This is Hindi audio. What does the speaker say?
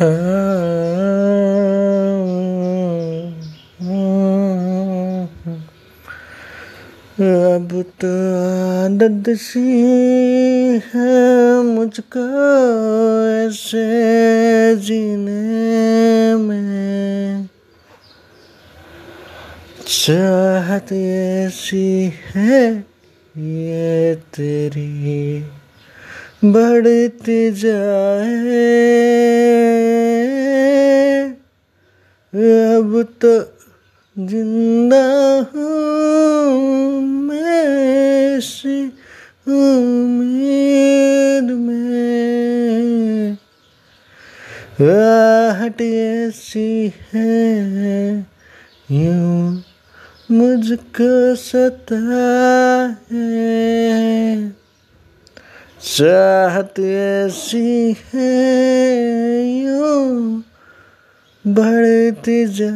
अब तो आदत सी है मुझको ऐसे जीने में। चाहत ऐसी है ये तेरी, बढ़ती जाए अब तो ज़िंदा हूँ मैं उम्मीद में। आहट ऐसी है, यूँ मुझको सता है चाहत ऐसी है बढ़ती जा